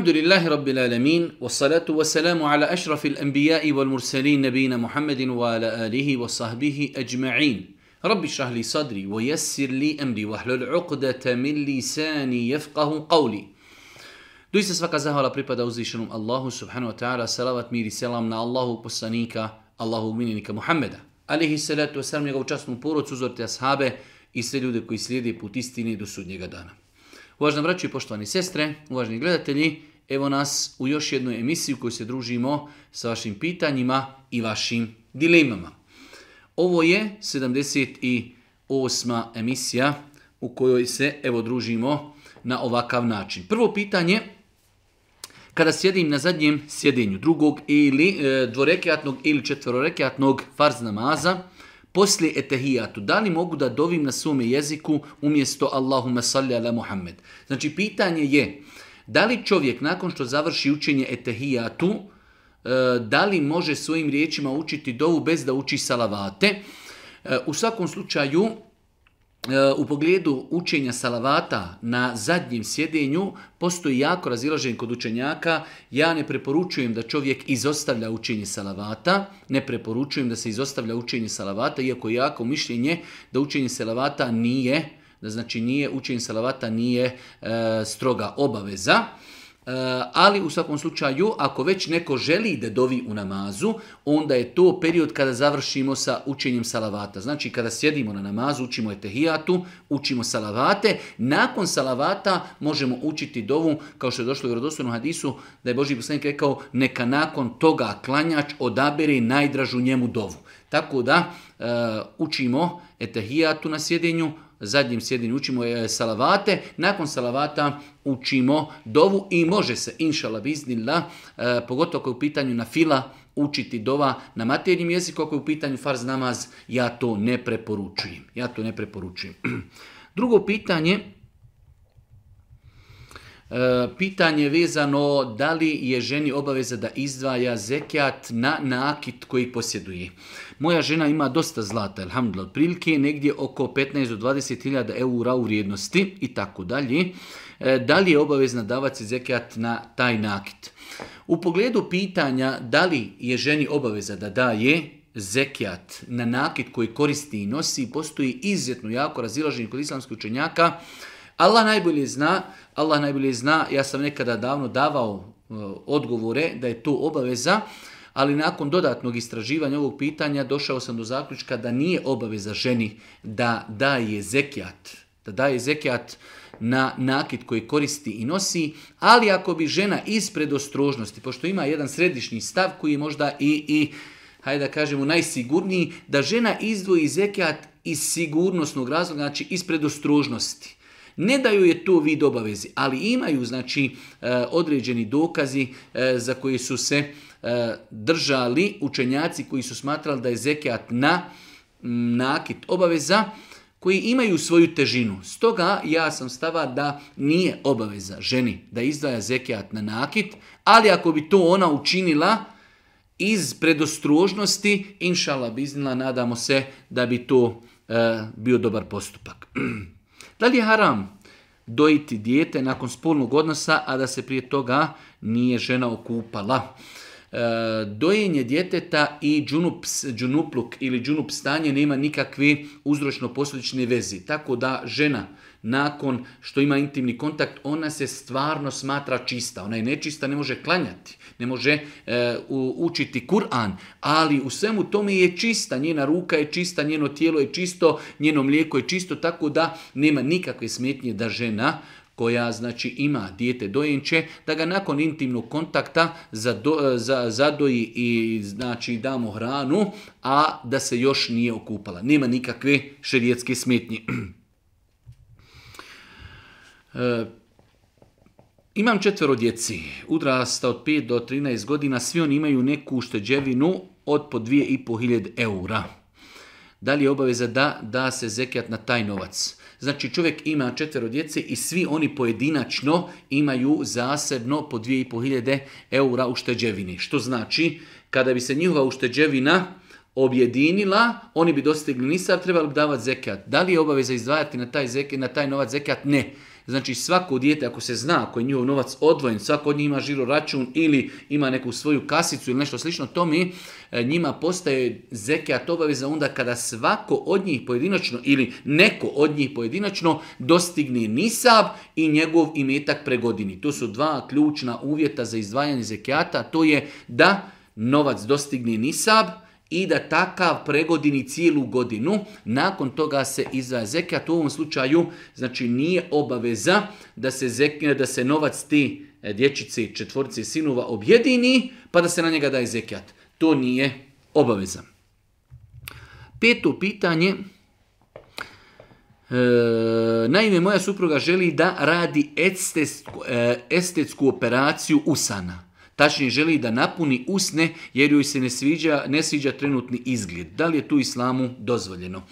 Elhamdülillahi Rabbil alamin, ve salatu ve salamu ala eşrafil enbiyai wal mursalin nebina muhammadin wa ala alihi ve sahbihi ajma'in. Rabbi şrahli sadri ve yessirli emri ve hlul uqdete min lisani svaka zahvala pripada uzvišenom Allahu subhanahu wa ta'ala, salawat mir i selam na Allahu poslanika, Allahu mininika Muhammada. Alihi salatu wa salam njegovu časnu porodcu, uzorite ashabe i sve ljude koji slijede put istine do sudnjega dana. Uvažna braću i poštovani sestre, uvažni gledatelji, Evo nas u još jednu emisiju kojoj se družimo sa vašim pitanjima i vašim dilemama. Ovo je 78. emisija u kojoj se evo družimo na ovakav način. Prvo pitanje, kada sjedim na zadnjem sjedinju drugog ili e, ili četvorekjatnog farz namaza, poslije etehijatu, da li mogu da dovim na svome jeziku umjesto Allahumma salli ala Muhammed? Znači, pitanje je, da li čovjek nakon što završi učenje etehijatu, e, da li može svojim riječima učiti dovu bez da uči salavate? E, u svakom slučaju, e, u pogledu učenja salavata na zadnjem sjedenju postoji jako razilažen kod učenjaka. Ja ne preporučujem da čovjek izostavlja učenje salavata, ne preporučujem da se izostavlja učenje salavata, iako je jako mišljenje da učenje salavata nije da znači nije učenje salavata nije e, stroga obaveza. E, ali u svakom slučaju, ako već neko želi da dovi u namazu, onda je to period kada završimo sa učenjem salavata. Znači, kada sjedimo na namazu, učimo etehijatu, učimo salavate. Nakon salavata možemo učiti dovu, kao što je došlo u vjerodostojnom hadisu, da je Boži poslanik rekao, neka nakon toga klanjač odabere najdražu njemu dovu. Tako da, e, učimo etehijatu na sjedenju, Zadnjim sjedinju učimo je salavate, nakon salavata učimo dovu i može se, inšala biznila, e, pogotovo ako je u pitanju na fila, učiti dova na materijnim jeziku, ako je u pitanju farz namaz, ja to ne preporučujem. Ja to ne preporučujem. Drugo pitanje, E, pitanje vezano da li je ženi obaveza da izdvaja zekijat na nakit koji posjeduje. Moja žena ima dosta zlata, alhamdulillah, prilike negdje oko 15 do 20 hiljada eura u vrijednosti i tako dalje. E, da li je obavezna davati zekijat na taj nakit? U pogledu pitanja da li je ženi obaveza da daje zekijat na nakit koji koristi i nosi, postoji izuzetno jako razilaženje kod islamskih učenjaka Allah najbolje zna, Allah najbolje zna, ja sam nekada davno davao e, odgovore da je to obaveza, ali nakon dodatnog istraživanja ovog pitanja došao sam do zaključka da nije obaveza ženi da daje zekijat, da daje zekijat na nakit koji koristi i nosi, ali ako bi žena ispred ostrožnosti, pošto ima jedan središnji stav koji je možda i, i hajde da kažemo, najsigurniji, da žena izdvoji zekijat iz sigurnosnog razloga, znači ispred ostrožnosti. Ne daju je to vid obavezi, ali imaju znači e, određeni dokazi e, za koji su se e, držali učenjaci koji su smatrali da je zekijat na nakit obaveza koji imaju svoju težinu. Stoga ja sam stava da nije obaveza ženi da izdaja zekijat na nakit, ali ako bi to ona učinila iz predostrožnosti, inšala biznila, nadamo se da bi to bio dobar postupak. Da li je haram dojiti dijete nakon spolnog odnosa, a da se prije toga nije žena okupala? E, dojenje djeteta i džunup, džunupluk ili džunup stanje nema nikakve uzročno posljedične vezi. Tako da žena nakon što ima intimni kontakt, ona se stvarno smatra čista. Ona je nečista, ne može klanjati, ne može e, učiti Kur'an, ali u svemu tome je čista. Njena ruka je čista, njeno tijelo je čisto, njeno mlijeko je čisto, tako da nema nikakve smetnje da žena koja znači ima dijete dojenče, da ga nakon intimnog kontakta zado, e, za, zadoji i znači damo hranu, a da se još nije okupala. Nema nikakve šerijetske smetnje. E, imam četvero djeci, udrasta od 5 do 13 godina, svi oni imaju neku ušteđevinu od po 2.500 eura. Da li je obaveza da da se zekijat na taj novac. Znači čovjek ima četvero djece i svi oni pojedinačno imaju zasebno po 2.500 eura ušteđevini. Što znači kada bi se njihova ušteđevina objedinila, oni bi dostigli nisav, trebali bi davati zekat. Da li je obaveza izdvajati na taj, na taj novac zekat? Ne. Znači svako dijete ako se zna ako je njihov novac odvojen, svako od njih ima žiro račun ili ima neku svoju kasicu ili nešto slično, to mi e, njima postaje zekijat obaveza onda kada svako od njih pojedinačno ili neko od njih pojedinačno dostigne nisab i njegov imetak pregodini. To su dva ključna uvjeta za izdvajanje zekijata, to je da novac dostigne nisab, i da takav pregodini cijelu godinu, nakon toga se iza zekat. U ovom slučaju znači nije obaveza da se, da se novac ti e, dječici, četvorci sinova objedini, pa da se na njega daje zekijat. To nije obaveza. Peto pitanje. E, naime, moja supruga želi da radi estetsku, e, estetsku operaciju usana tačnije želi da napuni usne jer joj se ne, sviđa, ne sviđa trenutni izgled. Da li je tu islamu dozvoljeno?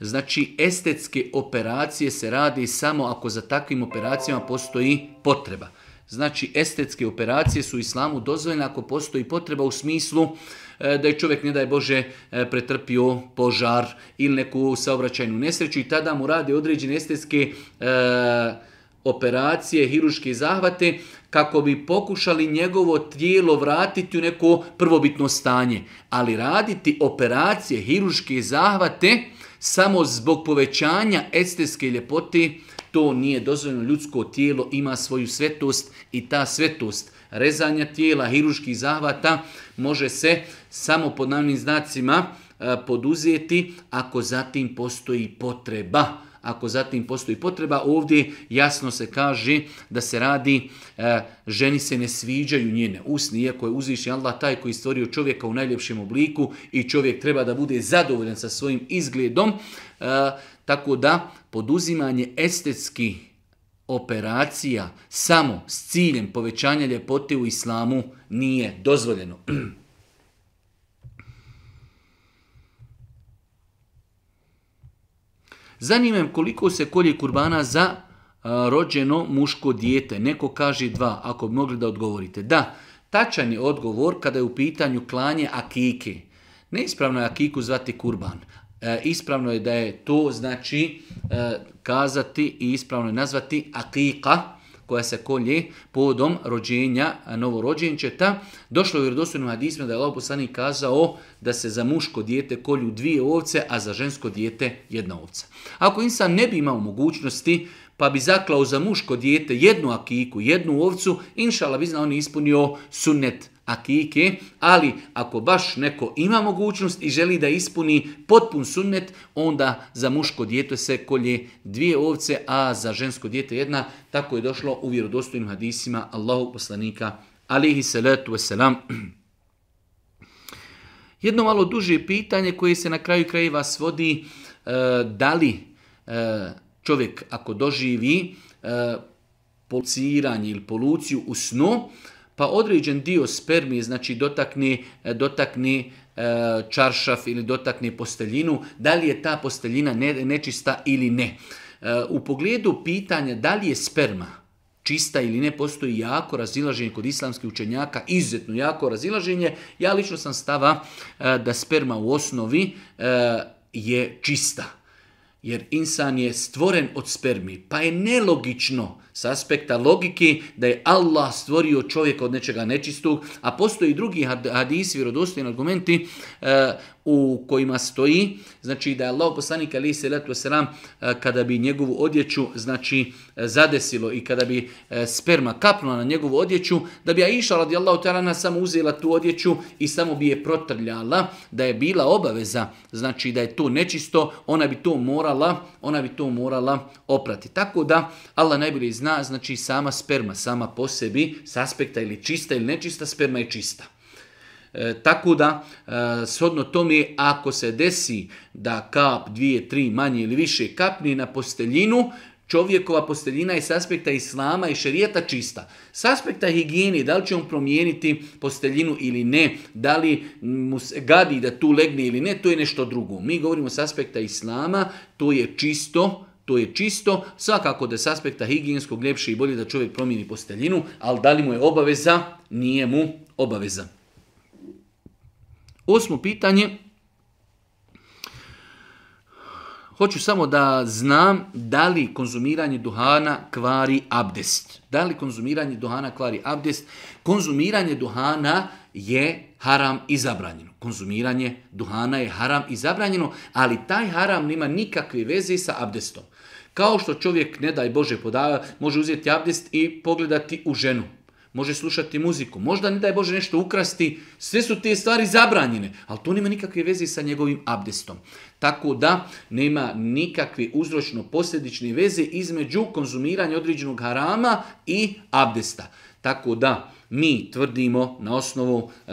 Znači, estetske operacije se rade samo ako za takvim operacijama postoji potreba. Znači, estetske operacije su islamu dozvoljene ako postoji potreba u smislu e, da je čovjek, ne daj Bože, e, pretrpio požar ili neku saobraćajnu nesreću i tada mu rade određene estetske e, operacije, hiruške zahvate, kako bi pokušali njegovo tijelo vratiti u neko prvobitno stanje. Ali raditi operacije, hiruške zahvate samo zbog povećanja estetske ljepote, to nije dozvoljeno. Ljudsko tijelo ima svoju svetost i ta svetost rezanja tijela, hiruških zahvata može se samo pod navnim znacima eh, poduzeti ako zatim postoji potreba ako zatim postoji potreba. Ovdje jasno se kaže da se radi, e, ženi se ne sviđaju njene usni, iako je uzviši Allah taj koji stvorio čovjeka u najljepšem obliku i čovjek treba da bude zadovoljan sa svojim izgledom, e, tako da poduzimanje estetskih operacija samo s ciljem povećanja ljepote u islamu nije dozvoljeno. Zanimam koliko se kolje kurbana za rođeno muško dijete. Neko kaže dva, ako bi mogli da odgovorite. Da, tačan je odgovor kada je u pitanju klanje akike. Neispravno je akiku zvati kurban. E, ispravno je da je to znači e, kazati i ispravno je nazvati akika koja se kolje podom rođenja novorođenčeta. Došlo je u vjerodostojnom hadismu da je Allah kazao da se za muško dijete kolju dvije ovce, a za žensko dijete jedna ovca. Ako insan ne bi imao mogućnosti pa bi zaklao za muško dijete jednu akiku, jednu ovcu, inšala bi on je ispunio sunnet akike, ali ako baš neko ima mogućnost i želi da ispuni potpun sunnet, onda za muško dijete se kolje dvije ovce, a za žensko dijete jedna. Tako je došlo u vjerodostojnim hadisima Allahu poslanika alihi salatu wasalam. Jedno malo duže pitanje koje se na kraju krajeva svodi e, da li e, čovjek ako doživi e, poluciranje ili poluciju u snu, pa određen dio spermi znači dotakni, e, dotakni e, čaršaf ili dotakni posteljinu, da li je ta posteljina nečista ili ne. E, u pogledu pitanja da li je sperma čista ili ne, postoji jako razilaženje kod islamskih učenjaka, izuzetno jako razilaženje. Ja lično sam stava da sperma u osnovi je čista. Jer insan je stvoren od spermi, pa je nelogično s aspekta logike da je Allah stvorio čovjeka od nečega nečistog, a postoji drugi hadisi, vjerodostojni argumenti e, u kojima stoji, znači da je Allah poslanik ali se letu kada bi njegovu odjeću znači e, zadesilo i kada bi e, sperma kapnula na njegovu odjeću, da bi Aisha radijallahu ta'ala samo uzela tu odjeću i samo bi je protrljala, da je bila obaveza, znači da je to nečisto, ona bi to morala, ona bi to morala oprati. Tako da Allah najbolje zna, znači sama sperma, sama po sebi, s aspekta ili čista ili nečista, sperma je čista. E, tako da, e, shodno tome, ako se desi da kap, dvije, tri, manje ili više kapni na posteljinu, čovjekova posteljina je s aspekta islama i šerijeta čista. S aspekta higijeni, da li će on promijeniti posteljinu ili ne, da li mu se gadi da tu legne ili ne, to je nešto drugo. Mi govorimo s aspekta islama, to je čisto, to je čisto, svakako da je s aspekta higijenskog ljepše i bolje da čovjek promijeni posteljinu, ali da li mu je obaveza? Nije mu obaveza. Osmo pitanje. Hoću samo da znam da li konzumiranje duhana kvari abdest. Da li konzumiranje duhana kvari abdest? Konzumiranje duhana je haram i zabranjeno. Konzumiranje duhana je haram i zabranjeno, ali taj haram nema nikakve veze sa abdestom. Kao što čovjek, ne daj Bože, podava, može uzeti abdest i pogledati u ženu. Može slušati muziku, možda ne daj Bože nešto ukrasti, sve su te stvari zabranjene, ali to nema nikakve veze sa njegovim abdestom. Tako da nema nikakve uzročno-posljedične veze između konzumiranja određenog harama i abdesta. Tako da mi tvrdimo na osnovu e,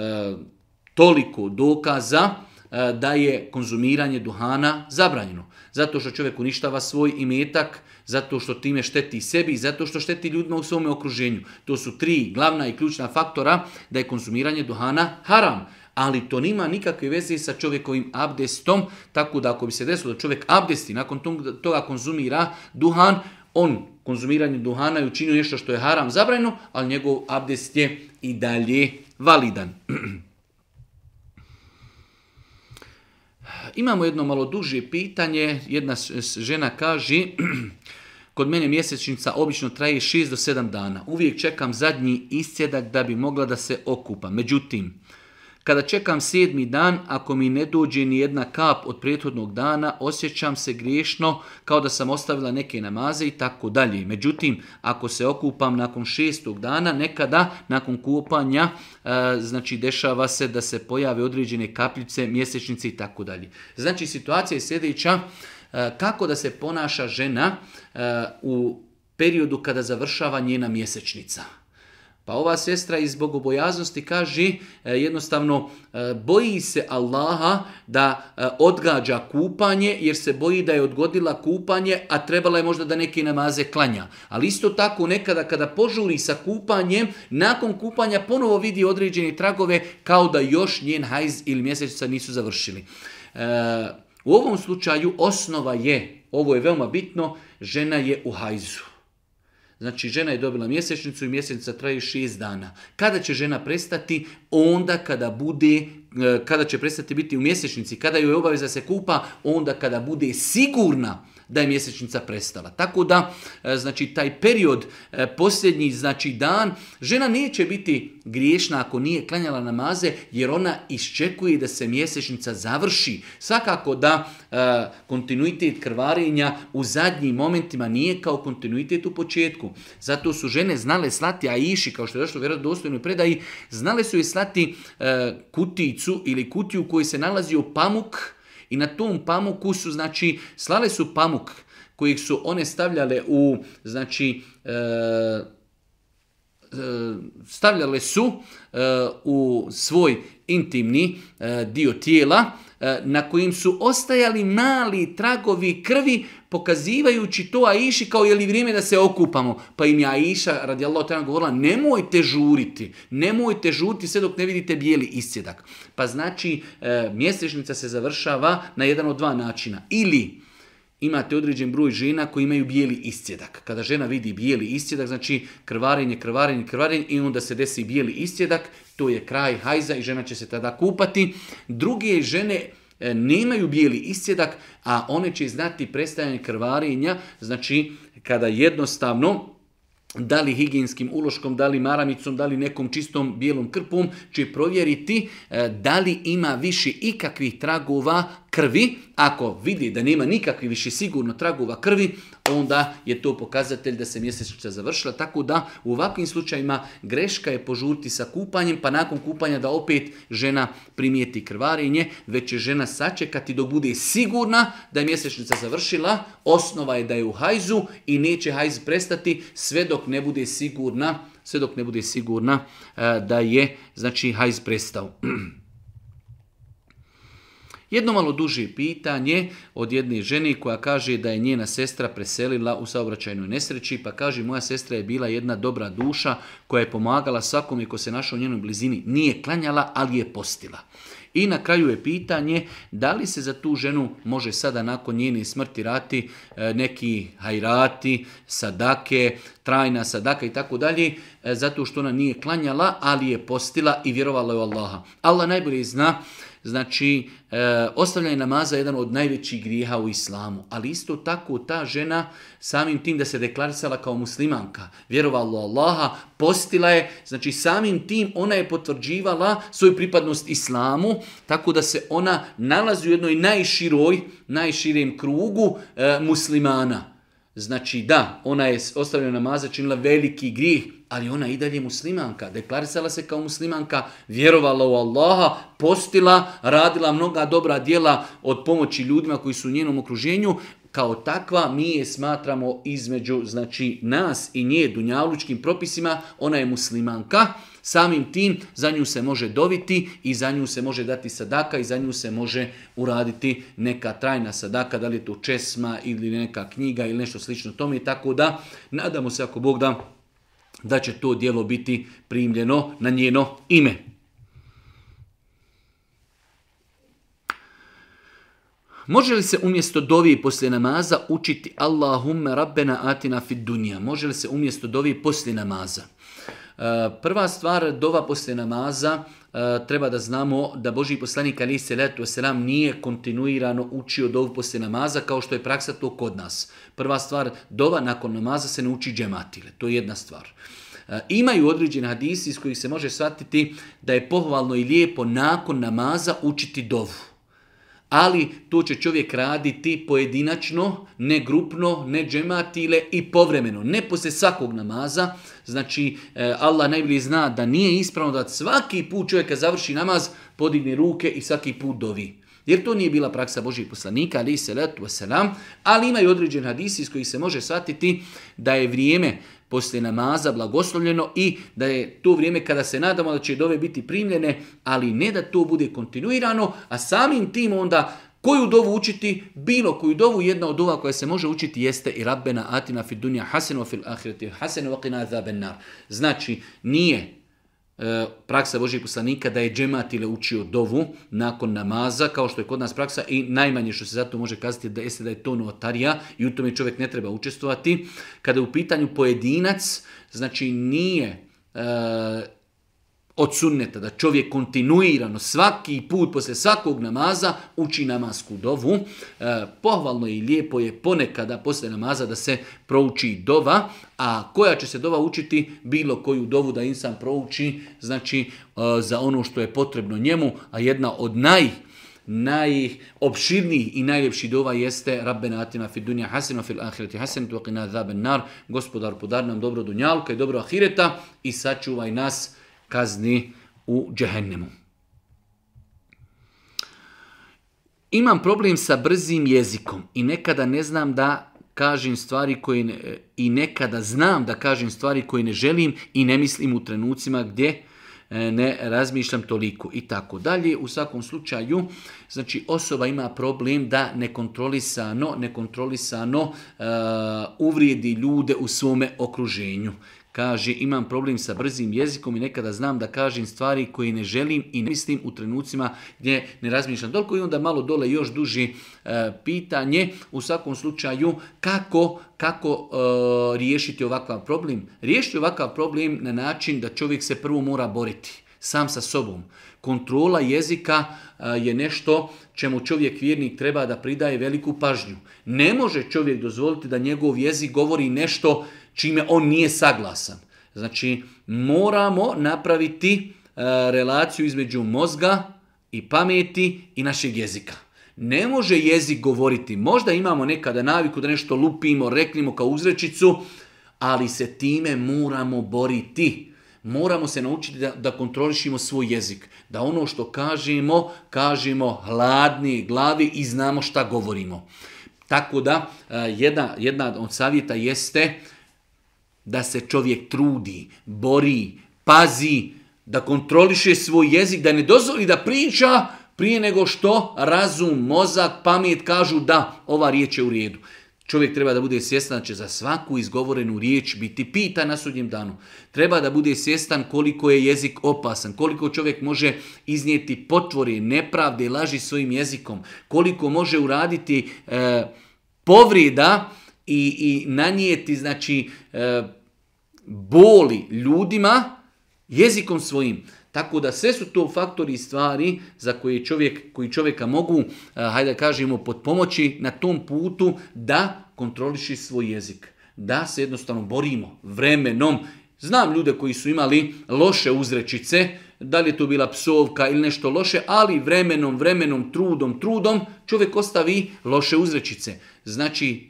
toliko dokaza e, da je konzumiranje duhana zabranjeno zato što čovjek uništava svoj imetak, zato što time šteti sebi i zato što šteti ljudima u svome okruženju. To su tri glavna i ključna faktora da je konzumiranje duhana haram. Ali to nima nikakve veze sa čovjekovim abdestom, tako da ako bi se desilo da čovjek abdesti, nakon toga konzumira duhan, on konzumiranje duhana je učinio nešto što je haram zabrajno, ali njegov abdest je i dalje validan. Imamo jedno malo duže pitanje. Jedna žena kaže, kod mene mjesečnica obično traje 6 do 7 dana. Uvijek čekam zadnji iscjedak da bi mogla da se okupa. Međutim, kada čekam sedmi dan, ako mi ne dođe ni jedna kap od prethodnog dana, osjećam se griješno kao da sam ostavila neke namaze i tako dalje. Međutim, ako se okupam nakon šestog dana, nekada nakon kupanja, e, znači dešava se da se pojave određene kapljice, mjesečnice i tako dalje. Znači situacija je sljedeća, e, kako da se ponaša žena e, u periodu kada završava njena mjesečnica. Pa ova sestra iz bogobojaznosti kaže e, jednostavno e, boji se Allaha da e, odgađa kupanje jer se boji da je odgodila kupanje, a trebala je možda da neki namaze klanja. Ali isto tako nekada kada požuri sa kupanjem, nakon kupanja ponovo vidi određene tragove kao da još njen hajz ili mjeseca nisu završili. U ovom slučaju osnova je, ovo je veoma bitno, žena je u hajzu. Znači, žena je dobila mjesečnicu i mjesečnica traje šest dana. Kada će žena prestati? Onda kada bude e, kada će prestati biti u mjesečnici, kada joj obaveza se kupa, onda kada bude sigurna da je mjesečnica prestala. Tako da, e, znači, taj period, e, posljednji, znači, dan, žena neće biti griješna ako nije klanjala namaze, jer ona iščekuje da se mjesečnica završi. Svakako da e, kontinuitet krvarenja u zadnjim momentima nije kao kontinuitet u početku. Zato su žene znale slati, a iši, kao što je došlo vjerodostojno predaji, znale su je slati kuticu ili kutiju koji se nalazi pamuk, i na tom pamuku su, znači, slale su pamuk kojeg su one stavljale u, znači, e, E, stavljale su e, u svoj intimni e, dio tijela na kojim su ostajali mali tragovi krvi pokazivajući to Aiši kao je li vrijeme da se okupamo. Pa im je Aiša radi Allah govorila nemojte žuriti, nemojte žuriti sve dok ne vidite bijeli iscjedak. Pa znači mjesečnica se završava na jedan od dva načina. Ili imate određen broj žena koji imaju bijeli iscjedak. Kada žena vidi bijeli iscjedak, znači krvarenje, krvarenje, krvarenje i onda se desi bijeli iscjedak, to je kraj hajza i žena će se tada kupati. Druge žene e, nemaju bijeli iscjedak, a one će znati prestajanje krvarenja, znači kada jednostavno da li higijenskim uloškom, da li maramicom, da li nekom čistom bijelom krpom, će provjeriti e, da li ima više ikakvih tragova krvi, ako vidi da nema nikakvi više sigurno tragova krvi, onda je to pokazatelj da se mjesečnica završila. Tako da u ovakvim slučajima greška je požuriti sa kupanjem, pa nakon kupanja da opet žena primijeti krvarenje, već će žena sačekati dok bude sigurna da je mjesečnica završila. Osnova je da je u hajzu i neće hajz prestati sve dok ne bude sigurna sve dok ne bude sigurna e, da je znači hajz prestao. Jedno malo duže pitanje od jedne žene koja kaže da je njena sestra preselila u saobraćajnoj nesreći, pa kaže moja sestra je bila jedna dobra duša koja je pomagala svakome ko se našao u njenoj blizini. Nije klanjala, ali je postila. I na kraju je pitanje da li se za tu ženu može sada nakon njene smrti rati e, neki hajrati, sadake, trajna sadaka i tako dalje, e, zato što ona nije klanjala, ali je postila i vjerovala je u Allaha. Allah najbolje zna Znači, e, ostavljanje namaza je jedan od najvećih grijeha u islamu. Ali isto tako ta žena samim tim da se deklarisala kao muslimanka, vjerovala Allaha, postila je, znači samim tim ona je potvrđivala svoju pripadnost islamu, tako da se ona nalazi u jednoj najširoj, najširem krugu e, muslimana. Znači da, ona je ostavljena namaza, činila veliki grih, ali ona i dalje muslimanka. Deklarisala se kao muslimanka, vjerovala u Allaha, postila, radila mnoga dobra dijela od pomoći ljudima koji su u njenom okruženju. Kao takva mi je smatramo između znači, nas i nje dunjavlučkim propisima, ona je muslimanka. Samim tim za nju se može dobiti i za nju se može dati sadaka i za nju se može uraditi neka trajna sadaka, da li je to česma ili neka knjiga ili nešto slično tome. Tako da nadamo se ako Bog da da će to djelo biti primljeno na njeno ime. Može li se umjesto dovi poslije namaza učiti Allahumma rabbena atina fid dunja? Može li se umjesto dovi poslije namaza? Eh, prva stvar, dova poslije namaza, eh, treba da znamo da Boži poslanik Ali se selam nije kontinuirano učio dovu poslije namaza kao što je praksa to kod nas. Prva stvar, dova nakon namaza se ne uči džematile, to je jedna stvar. Eh, imaju određene hadisi iz kojih se može shvatiti da je pohvalno i lijepo nakon namaza učiti dovu ali to će čovjek raditi pojedinačno, ne grupno, ne džematile i povremeno, ne poslije svakog namaza. Znači, e, Allah najbolje zna da nije ispravno da svaki put čovjeka završi namaz, podigne ruke i svaki put dovi. Jer to nije bila praksa Božih poslanika, ali se letu ali imaju određen hadisi iz kojih se može shvatiti da je vrijeme poslije namaza blagoslovljeno i da je to vrijeme kada se nadamo da će dove biti primljene, ali ne da to bude kontinuirano, a samim tim onda koju dovu učiti, bilo koju dovu, jedna od dova koja se može učiti jeste i Rabbena atina fid dunja fil ahireti vakina Znači, nije E, praksa Božih poslanika da je džematile učio dovu nakon namaza, kao što je kod nas praksa i najmanje što se zato može kazati da jeste da je to notarija i u tome čovjek ne treba učestvovati. Kada je u pitanju pojedinac, znači nije e, od sunneta, da čovjek kontinuirano svaki put poslije svakog namaza uči namasku dovu. E, pohvalno i lijepo je ponekada poslije namaza da se prouči dova, a koja će se dova učiti bilo koju dovu da insan prouči, znači e, za ono što je potrebno njemu, a jedna od naj najopširniji i najljepši dova jeste Rabbena atina fi dunja hasinu fil ahireti hasinu tuqina zaben nar. Gospodar podar nam dobro dunjalka i dobro ahireta i sačuvaj nas kazni u džehennemu. Imam problem sa brzim jezikom i nekada ne znam da kažem stvari koje ne, i nekada znam da kažem stvari koje ne želim i ne mislim u trenucima gdje e, ne razmišljam toliko i tako dalje. U svakom slučaju, znači osoba ima problem da nekontrolisano, nekontrolisano uh, uvrijedi ljude u svome okruženju. Kaže, imam problem sa brzim jezikom i nekada znam da kažem stvari koje ne želim i ne mislim u trenucima gdje ne razmišljam Doliko i onda malo dole još duži e, pitanje. U svakom slučaju, kako, kako e, riješiti ovakav problem? Riješiti ovakav problem na način da čovjek se prvo mora boriti sam sa sobom. Kontrola jezika e, je nešto čemu čovjek vjernik treba da pridaje veliku pažnju. Ne može čovjek dozvoliti da njegov jezik govori nešto čime on nije saglasan. Znači, moramo napraviti e, relaciju između mozga i pameti i našeg jezika. Ne može jezik govoriti. Možda imamo nekada naviku da nešto lupimo, reklimo kao uzrečicu, ali se time moramo boriti. Moramo se naučiti da, da kontrolišimo svoj jezik. Da ono što kažemo, kažemo hladni glavi i znamo šta govorimo. Tako da, e, jedna, jedna od savjeta jeste da se čovjek trudi, bori, pazi, da kontroliše svoj jezik, da ne dozvoli da priča prije nego što razum, mozak, pamet kažu da ova riječ je u redu. Čovjek treba da bude svjestan da će za svaku izgovorenu riječ biti pita na sudnjem danu. Treba da bude svjestan koliko je jezik opasan, koliko čovjek može iznijeti potvore, nepravde i laži svojim jezikom, koliko može uraditi e, povreda i, i nanijeti znači e, boli ljudima jezikom svojim. Tako da sve su to faktori i stvari za koje čovjek, koji čovjeka mogu, e, hajde kažemo, pomoći na tom putu da kontroliši svoj jezik. Da se jednostavno borimo vremenom. Znam ljude koji su imali loše uzrečice, da li je to bila psovka ili nešto loše, ali vremenom, vremenom, trudom, trudom čovjek ostavi loše uzrečice. Znači,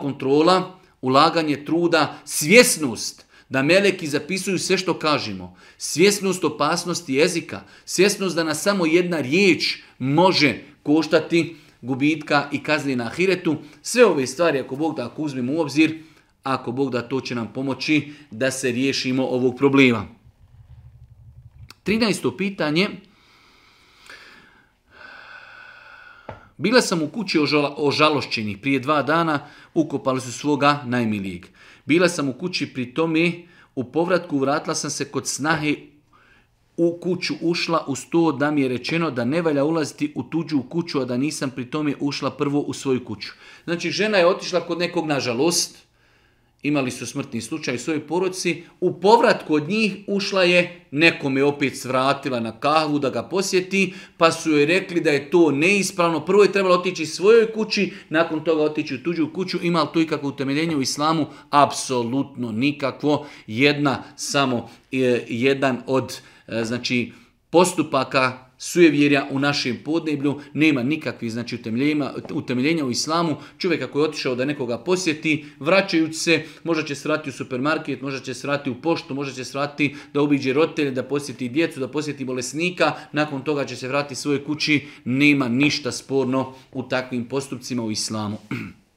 kontrola, ulaganje truda, svjesnost da meleki zapisuju sve što kažemo, svjesnost opasnosti jezika, svjesnost da nas samo jedna riječ može koštati gubitka i kazni na ahiretu. Sve ove stvari, ako Bog da, ako uzmemo u obzir, ako Bog da, to će nam pomoći da se riješimo ovog problema. 13. pitanje Bila sam u kući ožala, ožalošćenih prije dva dana, ukopali su svoga najmilijeg. Bila sam u kući pri tome, u povratku vratila sam se kod snahe u kuću ušla uz to da mi je rečeno da ne valja ulaziti u tuđu kuću, a da nisam pri tome ušla prvo u svoju kuću. Znači žena je otišla kod nekog nažalost, imali su smrtni slučaj u svojoj poruci, u povratku od njih ušla je, nekome opet svratila na kahvu da ga posjeti, pa su joj rekli da je to neispravno. Prvo je trebalo otići svojoj kući, nakon toga otići u tuđu kuću. Ima li to ikakvo utemeljenje u islamu? Apsolutno nikakvo. Jedna samo, e, jedan od e, znači, postupaka sujevjerja u našem podneblju, nema nikakvih znači, utemeljenja u islamu. Čovjek ako je otišao da nekoga posjeti, vraćajući se, možda će srati u supermarket, možda će srati u poštu, možda će srati da obiđe roditelje, da posjeti djecu, da posjeti bolesnika, nakon toga će se vratiti svoje kući, nema ništa sporno u takvim postupcima u islamu.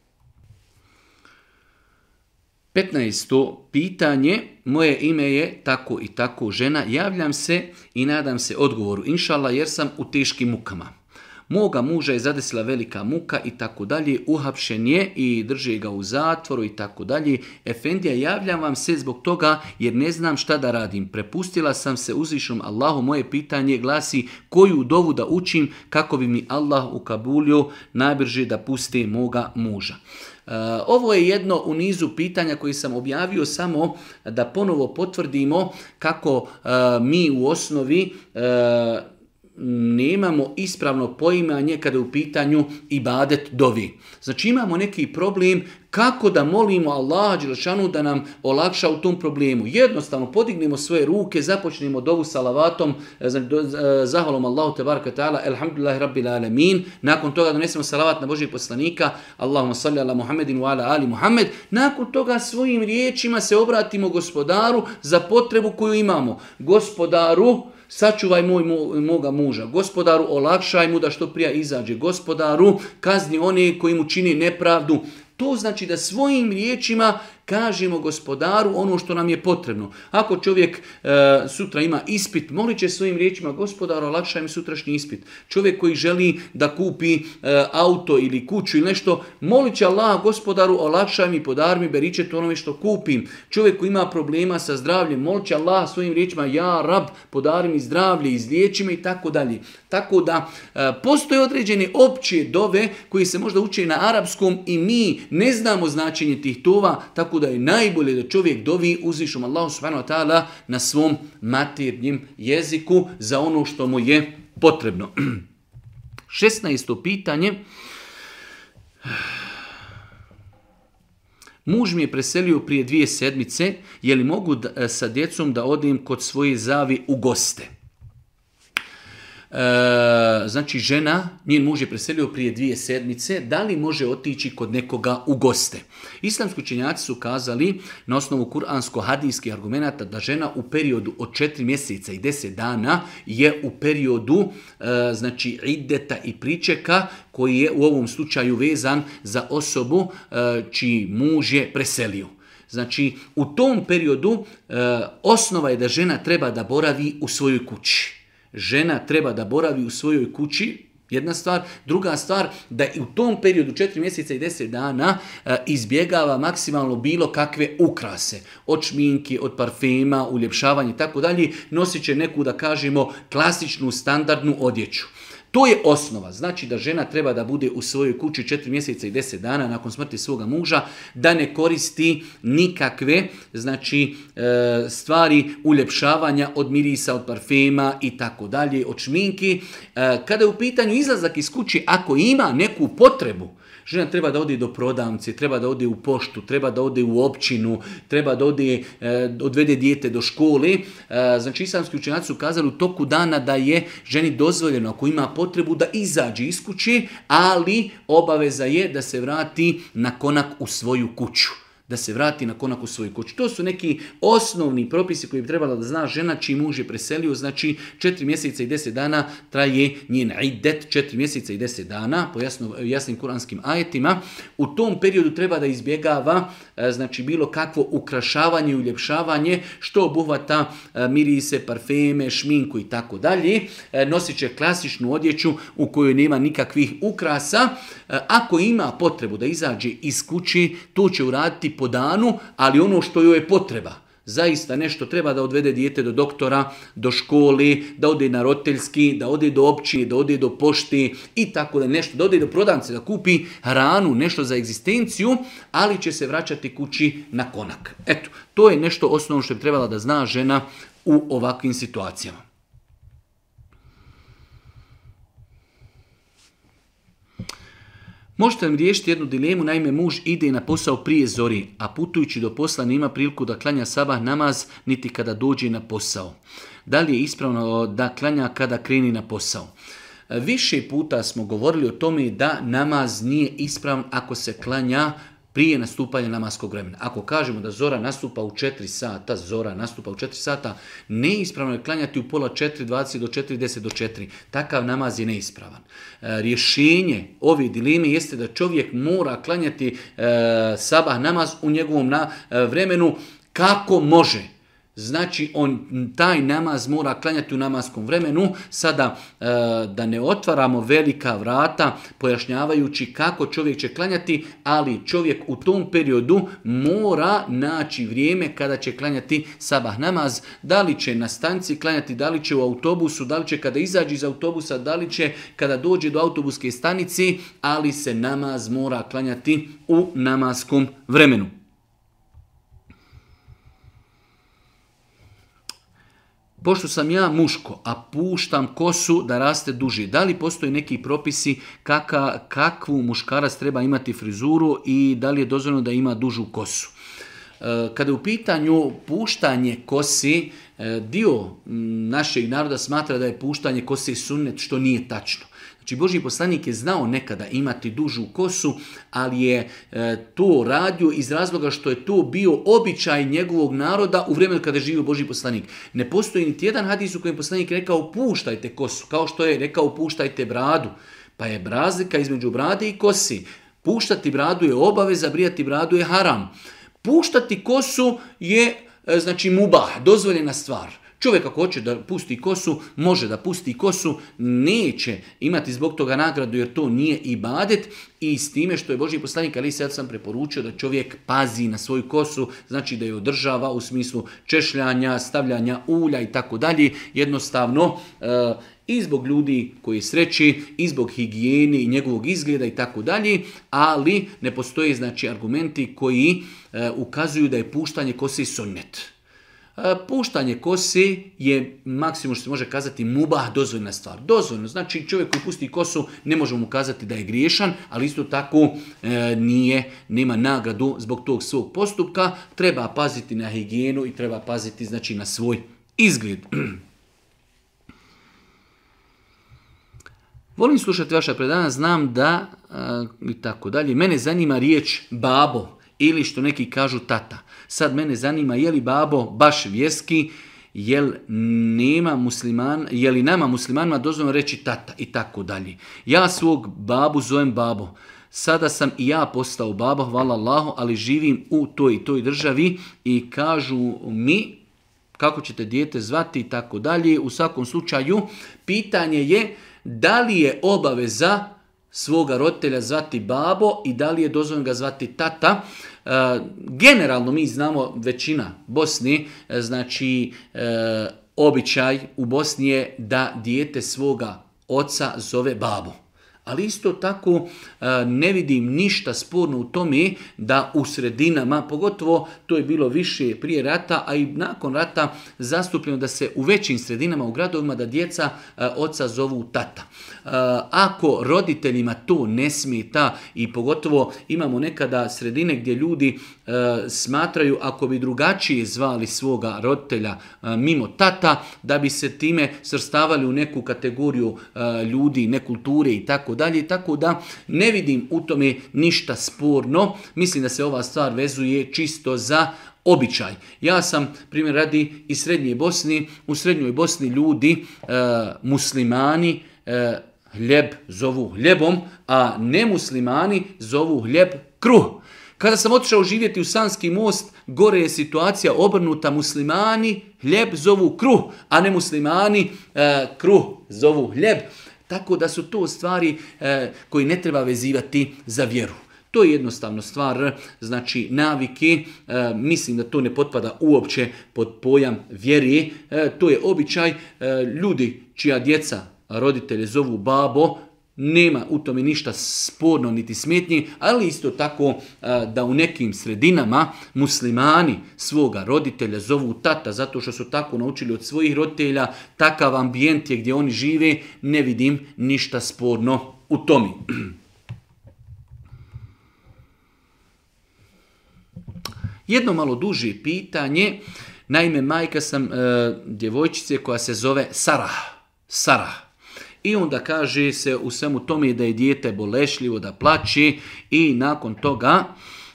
15. pitanje, moje ime je tako i tako žena, javljam se i nadam se odgovoru, inšala, jer sam u teškim mukama. Moga muža je zadesila velika muka i tako dalje, uhapšen je i drži ga u zatvoru i tako dalje. Efendija, javljam vam se zbog toga jer ne znam šta da radim. Prepustila sam se uzvišom Allahu, moje pitanje glasi koju dovu da učim kako bi mi Allah ukabulio najbrže da pusti moga muža. Eh, ovo je jedno u nizu pitanja koji sam objavio samo da ponovo potvrdimo kako eh, mi u osnovi eh, nemamo ispravno poimanje kada je u pitanju ibadet dovi. Znači imamo neki problem kako da molimo Allaha Đelšanu da nam olakša u tom problemu? Jednostavno, podignemo svoje ruke, započnemo dovu salavatom, e, znači, e, zahvalom Allahu te baraka ta'ala, elhamdulillahi rabbil nakon toga donesemo salavat na Božih poslanika, Allahumma salli ala Muhammedin wa ala ali Muhammed, nakon toga svojim riječima se obratimo gospodaru za potrebu koju imamo. Gospodaru, sačuvaj moj, mo, moga muža, gospodaru olakšaj mu da što prija izađe, gospodaru kazni one koji mu čini nepravdu, to znači da svojim riječima kažemo gospodaru ono što nam je potrebno. Ako čovjek e, sutra ima ispit, molit će svojim riječima gospodaru olakšaj mi sutrašnji ispit. Čovjek koji želi da kupi e, auto ili kuću ili nešto, molit će Allah gospodaru olakšaj mi, podar mi, to onome što kupim. Čovjek koji ima problema sa zdravljem, molit će Allah svojim riječima ja rab, podari mi zdravlje, izliječi me i tako dalje. Tako da e, postoje određene opće dove koji se možda uče na arapskom i mi ne znamo značenje tih tova, tako da je najbolje da čovjek dovi uzvišom Allahu subhanahu na svom maternjem jeziku za ono što mu je potrebno. 16. pitanje. Muž mi je preselio prije dvije sedmice, je li mogu e, sa djecom da odim kod svoje zavi u goste? E, znači žena, njen muž je preselio prije dvije sedmice, da li može otići kod nekoga u goste? Islamski učenjaci su kazali na osnovu kuransko-hadijskih argumenta da žena u periodu od četiri mjeseca i deset dana je u periodu e, znači ideta i pričeka koji je u ovom slučaju vezan za osobu e, čiji muž je preselio. Znači, u tom periodu osnova je da žena treba da boravi u svojoj kući žena treba da boravi u svojoj kući, jedna stvar. Druga stvar, da u tom periodu četiri mjeseca i deset dana e, izbjegava maksimalno bilo kakve ukrase. Od šminke, od parfema, uljepšavanje i tako dalje. Nosit će neku, da kažemo, klasičnu standardnu odjeću. To je osnova. Znači da žena treba da bude u svojoj kući četiri mjeseca i deset dana nakon smrti svoga muža, da ne koristi nikakve znači, e, stvari uljepšavanja od mirisa, od parfema i tako dalje, od šminki. E, kada je u pitanju izlazak iz kući, ako ima neku potrebu, Žena treba da ode do prodamci, treba da ode u poštu, treba da ode u općinu, treba da ode, e, odvede dijete do škole. E, znači, islamski učenjaci su kazali u toku dana da je ženi dozvoljeno, ako ima potrebu, da izađe iz kuće, ali obaveza je da se vrati na konak u svoju kuću da se vrati na konak u svoju kuću. To su neki osnovni propisi koji bi trebala da zna žena čiji muž je preselio, znači 4 mjeseca i 10 dana traje njen idet, 4 mjeseca i 10 dana, po jasno, jasnim kuranskim ajetima. U tom periodu treba da izbjegava e, znači bilo kakvo ukrašavanje i uljepšavanje, što obuhvata e, mirise, parfeme, šminku i tako dalje. E, nosit će klasičnu odjeću u kojoj nema nikakvih ukrasa, E, ako ima potrebu da izađe iz kući, to će uraditi po danu, ali ono što joj je potreba zaista nešto treba da odvede dijete do doktora, do školi, da ode na roteljski, da ode do opći, da ode do pošti i tako da nešto, da ode do prodance, da kupi hranu, nešto za egzistenciju, ali će se vraćati kući na konak. Eto, to je nešto osnovno što je trebala da zna žena u ovakvim situacijama. Možete nam riješiti jednu dilemu, naime muž ide na posao prije zori, a putujući do posla nema priliku da klanja sabah namaz niti kada dođe na posao. Da li je ispravno da klanja kada kreni na posao? E, više puta smo govorili o tome da namaz nije ispravan ako se klanja prije nastupanja namaskog vremena. Ako kažemo da zora nastupa u 4 sata, zora nastupa u 4 sata, neispravno je klanjati u pola 4, 20 do 4, 10 do 4. Takav namaz je neispravan. E, rješenje ove dileme jeste da čovjek mora klanjati e, sabah namaz u njegovom e, vremenu kako može. Znači, on taj namaz mora klanjati u namaskom vremenu. Sada, e, da ne otvaramo velika vrata, pojašnjavajući kako čovjek će klanjati, ali čovjek u tom periodu mora naći vrijeme kada će klanjati sabah namaz. Da li će na stanci klanjati, da li će u autobusu, da li će kada izađe iz autobusa, da li će kada dođe do autobuske stanici, ali se namaz mora klanjati u namaskom vremenu. pošto sam ja muško, a puštam kosu da raste duži, da li postoji neki propisi kaka, kakvu muškarac treba imati frizuru i da li je dozvoljeno da ima dužu kosu? E, kada je u pitanju puštanje kosi, e, dio našeg naroda smatra da je puštanje kosi sunnet, što nije tačno. Znači, Boži poslanik je znao nekada imati dužu kosu, ali je e, to radio iz razloga što je to bio običaj njegovog naroda u vremenu kada je živio Boži poslanik. Ne postoji niti jedan hadis u kojem poslanik rekao puštajte kosu, kao što je rekao puštajte bradu. Pa je razlika između brade i kosi. Puštati bradu je obaveza, brijati bradu je haram. Puštati kosu je, e, znači, mubah, dozvoljena stvar. Čovjek ako hoće da pusti kosu, može da pusti kosu, neće imati zbog toga nagradu jer to nije i badet i s time što je Boži poslanik ali sad sam preporučio da čovjek pazi na svoju kosu, znači da je održava u smislu češljanja, stavljanja ulja i tako dalje. Jednostavno eh, i zbog ljudi koji sreći, i zbog higijeni i njegovog izgleda i tako dalje, ali ne postoje znači argumenti koji eh, ukazuju da je puštanje kose sonnet. E, puštanje kose je maksimum što se može kazati mubah dozvoljna stvar. Dozvoljno, znači čovjek koji pusti kosu ne možemo mu kazati da je griješan, ali isto tako e, nije, nema nagradu zbog tog svog postupka. Treba paziti na higijenu i treba paziti znači na svoj izgled. Volim slušati vaša predana, znam da e, i tako dalje. Mene zanima riječ babo ili što neki kažu tata. Sad mene zanima je li babo baš vjerski, jel nema musliman, je li nama muslimanima dozvoljeno reći tata i tako dalje. Ja svog babu zovem babo. Sada sam i ja postao babo, hvala Allahu, ali živim u toj i toj državi i kažu mi kako ćete dijete zvati i tako dalje. U svakom slučaju, pitanje je da li je obaveza svoga roditelja zvati babo i da li je dozvoljeno ga zvati tata. E, generalno mi znamo većina Bosni, e, znači e, običaj u Bosni je da dijete svoga oca zove babu. Ali isto tako ne vidim ništa sporno u tome da u sredinama, pogotovo to je bilo više prije rata, a i nakon rata zastupljeno da se u većim sredinama, u gradovima, da djeca oca zovu tata. Eh, ako roditeljima to ne smeta i pogotovo imamo nekada sredine gdje ljudi eh, smatraju ako bi drugačije zvali svoga roditelja eh, mimo tata, da bi se time srstavali u neku kategoriju ljudi, nekulture i tako dalje. Tako da ne vidim u tome ništa sporno. Mislim da se ova stvar vezuje čisto za običaj. Ja sam, primjer radi, iz Srednje Bosni. U Srednjoj Bosni ljudi, muslimani, hljeb zovu hljebom, a nemuslimani zovu hljeb kruh. Kada sam otišao živjeti u Sanski most, gore je situacija obrnuta. Muslimani hljeb zovu kruh, a nemuslimani e, kruh zovu hljeb. Tako da su to stvari e, koje ne treba vezivati za vjeru. To je jednostavno stvar, znači navike, e, mislim da to ne potpada uopće pod pojam vjeri, e, to je običaj, e, ljudi čija djeca roditelje zovu babo, nema u tome ništa sporno niti smetnji, ali isto tako e, da u nekim sredinama muslimani svoga roditelja zovu tata zato što su tako naučili od svojih roditelja, takav ambijent je gdje oni žive, ne vidim ništa sporno u tome. Jedno malo duže pitanje, naime majka sam e, djevojčice koja se zove Sara. Sara. I onda kaže se u svemu tome da je dijete bolešljivo, da plaći i nakon toga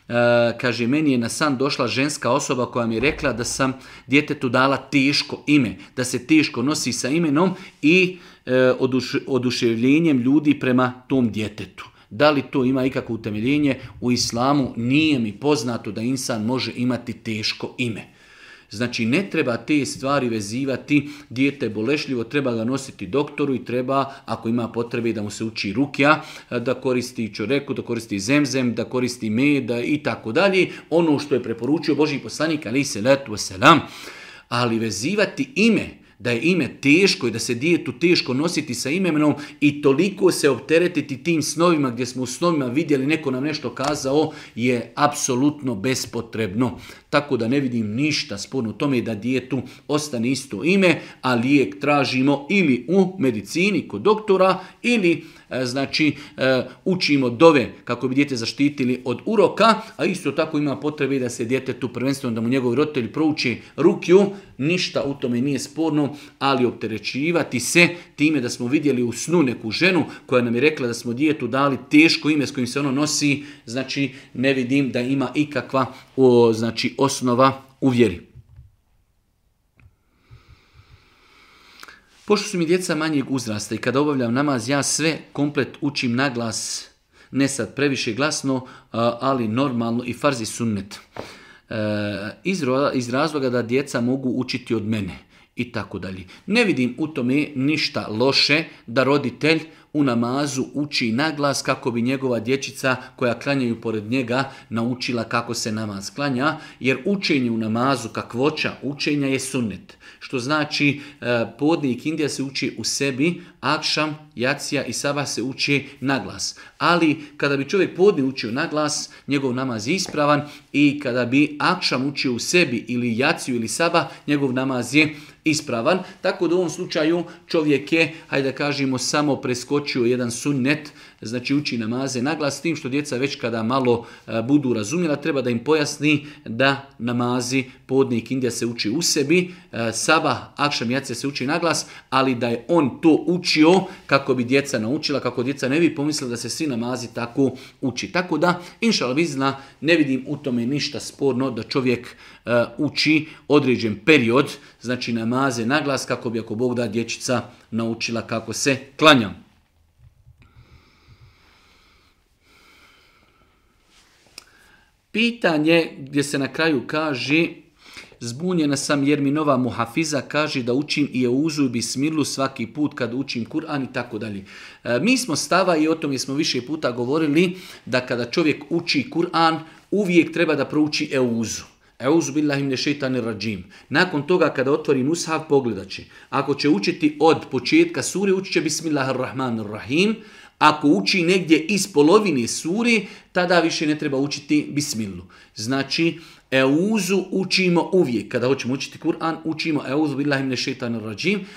e, kaže, meni je na san došla ženska osoba koja mi je rekla da sam djetetu dala tiško ime, da se tiško nosi sa imenom i e, oduševljenjem ljudi prema tom djetetu. Da li to ima ikakvo utemeljenje? U islamu nije mi poznato da insan može imati teško ime. Znači ne treba te stvari vezivati, dijete je bolešljivo, treba ga nositi doktoru i treba, ako ima potrebe, da mu se uči rukja, da koristi čoreku, da koristi zemzem, da koristi meda i tako dalje. Ono što je preporučio Boži poslanik, ali se letu selam. Ali vezivati ime, da je ime teško i da se dijetu teško nositi sa imenom i toliko se opteretiti tim snovima gdje smo u snovima vidjeli neko nam nešto kazao je apsolutno bespotrebno. Tako da ne vidim ništa sporno u tome da dijetu ostane isto ime, a lijek tražimo ili u medicini kod doktora ili E, znači e, učimo dove kako bi dijete zaštitili od uroka, a isto tako ima potrebe da se tu prvenstveno da mu njegov roditelj prouči rukju, ništa u tome nije sporno, ali opterećivati se time da smo vidjeli u snu neku ženu koja nam je rekla da smo djetu dali teško ime s kojim se ono nosi, znači ne vidim da ima ikakva znači osnova u vjeri. Pošto su mi djeca manjeg uzrasta i kada obavljam namaz, ja sve komplet učim na glas, ne sad previše glasno, ali normalno i farzi sunnet. E, iz razloga da djeca mogu učiti od mene i tako dalje. Ne vidim u tome ništa loše da roditelj u namazu uči naglas kako bi njegova dječica koja klanjaju pored njega naučila kako se namaz klanja, jer učenje u namazu, kakvoća učenja je sunnet. Što znači e, podnik Indija se uči u sebi, akšam, jacija i saba se uči naglas. Ali kada bi čovjek podni učio naglas, njegov namaz je ispravan i kada bi akšam učio u sebi ili jaciju ili saba, njegov namaz je ispravan. Tako da u ovom slučaju čovjek je, hajde da kažemo, samo preskočio jedan sunnet, znači uči namaze naglas, tim što djeca već kada malo e, budu razumjela, treba da im pojasni da namazi podnik Indija se uči u sebi, e, saba, akšam, jace se uči naglas, ali da je on to učio kako bi djeca naučila, kako djeca ne bi pomislila da se svi namazi tako uči. Tako da, inšal vizna, ne vidim u tome ništa sporno da čovjek e, uči određen period, znači namaze naglas kako bi ako Bog da dječica naučila kako se klanja. Pitanje gdje se na kraju kaže Zbunjena sam jer mi nova muhafiza kaže da učim i euzu i bismilu svaki put kad učim Kur'an i tako dalje. E, mi smo stava i o tome smo više puta govorili da kada čovjek uči Kur'an uvijek treba da prouči euzu. Euzu billahim ne rađim. Nakon toga kada otvorim mushaf pogledat će. Ako će učiti od početka sure učit će bismillahirrahmanirrahim. Ako uči negdje iz polovine suri, tada više ne treba učiti bismilu. Znači, euzu učimo uvijek. Kada hoćemo učiti Kur'an, učimo euzu billahi mine šeitanir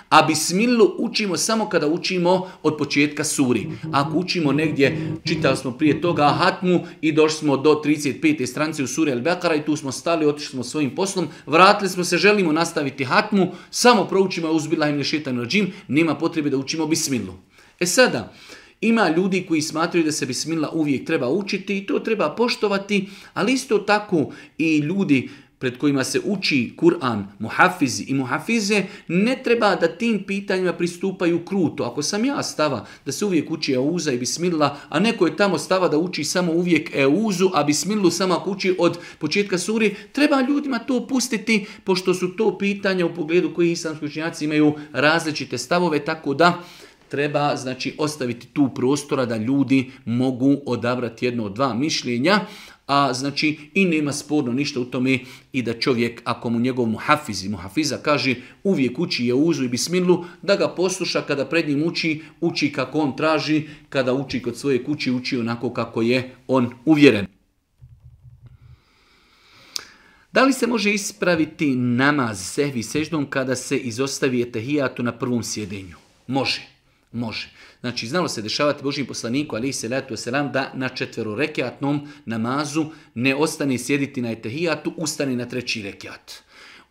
a bismilu učimo samo kada učimo od početka suri. Ako učimo negdje, čitali smo prije toga hatmu i došli smo do 35. stranice u suri Al-Bekara i tu smo stali, otišli smo svojim poslom, vratili smo se, želimo nastaviti hatmu, samo proučimo euzu billahi mine nema potrebe da učimo bismilu. E sada, ima ljudi koji smatraju da se bismila uvijek treba učiti i to treba poštovati, ali isto tako i ljudi pred kojima se uči Kur'an, muhafizi i muhafize, ne treba da tim pitanjima pristupaju kruto. Ako sam ja stava da se uvijek uči euza i Bismila, a neko je tamo stava da uči samo uvijek euzu, a Bismilu samo ako uči od početka suri, treba ljudima to pustiti, pošto su to pitanja u pogledu koji islamski učinjaci imaju različite stavove, tako da treba znači ostaviti tu prostora da ljudi mogu odabrati jedno od dva mišljenja, a znači i nema sporno ništa u tome i da čovjek ako mu njegov muhafiz i muhafiza kaže uvijek uči je uzu i bismilu da ga posluša kada pred njim uči uči kako on traži kada uči kod svoje kući uči onako kako je on uvjeren da li se može ispraviti namaz sehvi seždom kada se izostavi etehijatu na prvom sjedenju? Može. Može. Znači, znalo se dešavati Božim poslaniku, ali se letu selam, da na četverorekiatnom namazu ne ostane sjediti na etehijatu, ustane na treći rekiat.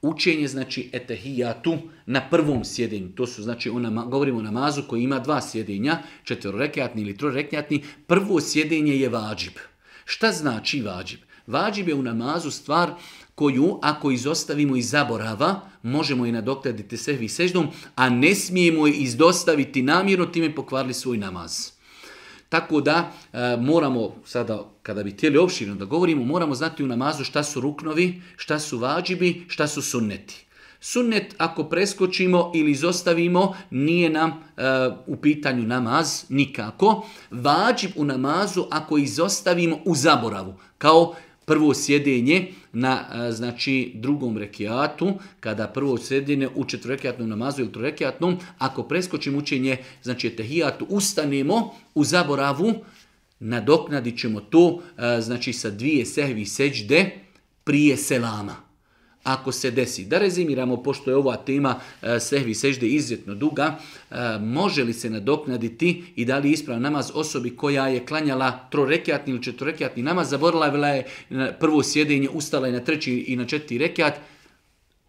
Učenje znači etehijatu na prvom sjedenju. To su znači ona govorimo o namazu koji ima dva sjedenja, četverorekjatni ili trorekjatni. Prvo sjedenje je vađib. Šta znači vađib? Vađib je u namazu stvar koju, ako izostavimo iz zaborava, možemo i nadoknaditi sehvi seždom, a ne smijemo je izdostaviti namjerno, time pokvarili svoj namaz. Tako da e, moramo, sada kada bi htjeli opširno da govorimo, moramo znati u namazu šta su ruknovi, šta su vađibi, šta su sunneti. Sunnet ako preskočimo ili izostavimo nije nam e, u pitanju namaz nikako. Vađib u namazu ako izostavimo u zaboravu, kao prvo sjedenje na e, znači drugom rekiatu, kada prvo sjedenje u četvrrekijatnom namazu ili trorekiatnom. ako preskočimo učenje, znači tehijatu, ustanemo u zaboravu, nadoknadit ćemo to e, znači sa dvije sehvi seđde prije selama ako se desi. Da rezimiramo, pošto je ova tema e, sehvi sežde izuzetno duga, e, može li se nadoknaditi i da li je ispravan namaz osobi koja je klanjala trorekjatni ili četvorekjatni namaz, zaboravila je e, prvo sjedenje, ustala je na treći i na četiri rekat,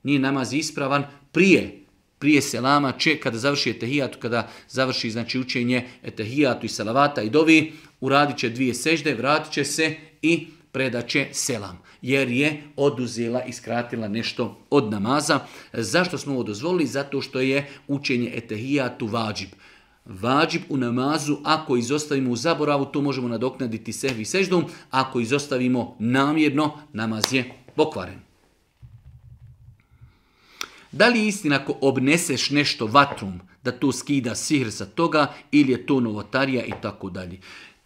nije namaz ispravan prije prije selama, če, kada završi etahijatu, kada završi znači, učenje etehijatu i salavata i dovi, uradit će dvije sežde, vratit će se i predat će selam jer je oduzela i skratila nešto od namaza. Zašto smo ovo dozvolili? Zato što je učenje etehijatu vađib. Vađib u namazu, ako izostavimo u zaboravu, to možemo nadoknaditi sehvi seždom. Ako izostavimo namjerno, namaz je pokvaren. Da li je istina ako obneseš nešto vatrum, da to skida sihr sa toga ili je to novotarija i tako dalje.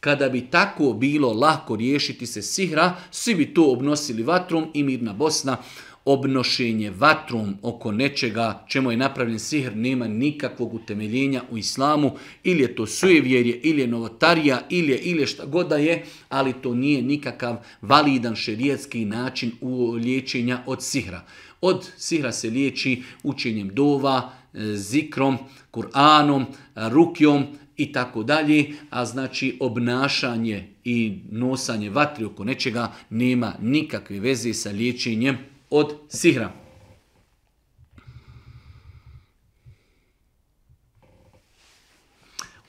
Kada bi tako bilo lako riješiti se sihra, svi bi to obnosili vatrom i mirna Bosna obnošenje vatrom oko nečega čemu je napravljen sihr nema nikakvog utemeljenja u islamu, ili je to sujevjerje, ili je novotarija, ili je, ili je šta god da je, ali to nije nikakav validan šerijetski način u liječenja od sihra. Od sihra se liječi učenjem dova, e, zikrom, Kur'anom, rukjom, i tako dalje, a znači obnašanje i nosanje vatri oko nečega nema nikakve veze sa liječenjem od sihra.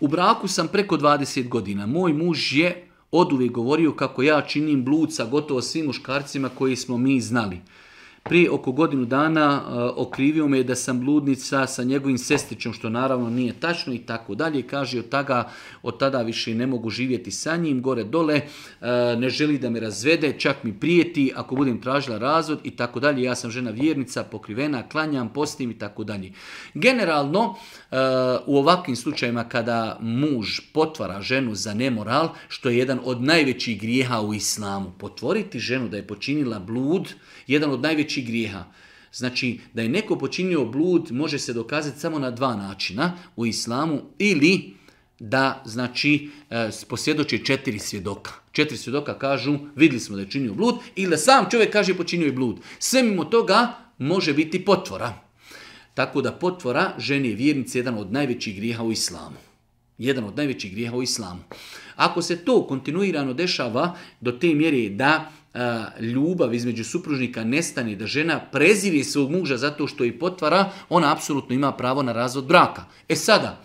U braku sam preko 20 godina. Moj muž je oduvijek govorio kako ja činim bluca gotovo svim muškarcima koji smo mi znali prije oko godinu dana e, okrivio me da sam bludnica sa njegovim sestrićom, što naravno nije tačno i tako dalje. Kaže, od, taga, od tada više ne mogu živjeti sa njim, gore dole, e, ne želi da me razvede, čak mi prijeti ako budem tražila razvod i tako dalje. Ja sam žena vjernica, pokrivena, klanjam, postim i tako dalje. Generalno, e, u ovakvim slučajima kada muž potvara ženu za nemoral, što je jedan od najvećih grijeha u islamu, potvoriti ženu da je počinila blud, jedan od najvećih grijeha. Znači, da je neko počinio blud, može se dokazati samo na dva načina u islamu, ili da, znači, e, posvjedoči četiri svjedoka. Četiri svjedoka kažu, vidjeli smo da je činio blud, ili da sam čovjek kaže počinio je blud. Sve mimo toga može biti potvora. Tako da potvora ženi je vjernici jedan od najvećih grijeha u islamu. Jedan od najvećih grijeha u islamu. Ako se to kontinuirano dešava do te mjere da ljubav između supružnika nestane, da žena prezivi svog muža zato što je potvara, ona apsolutno ima pravo na razvod braka. E sada,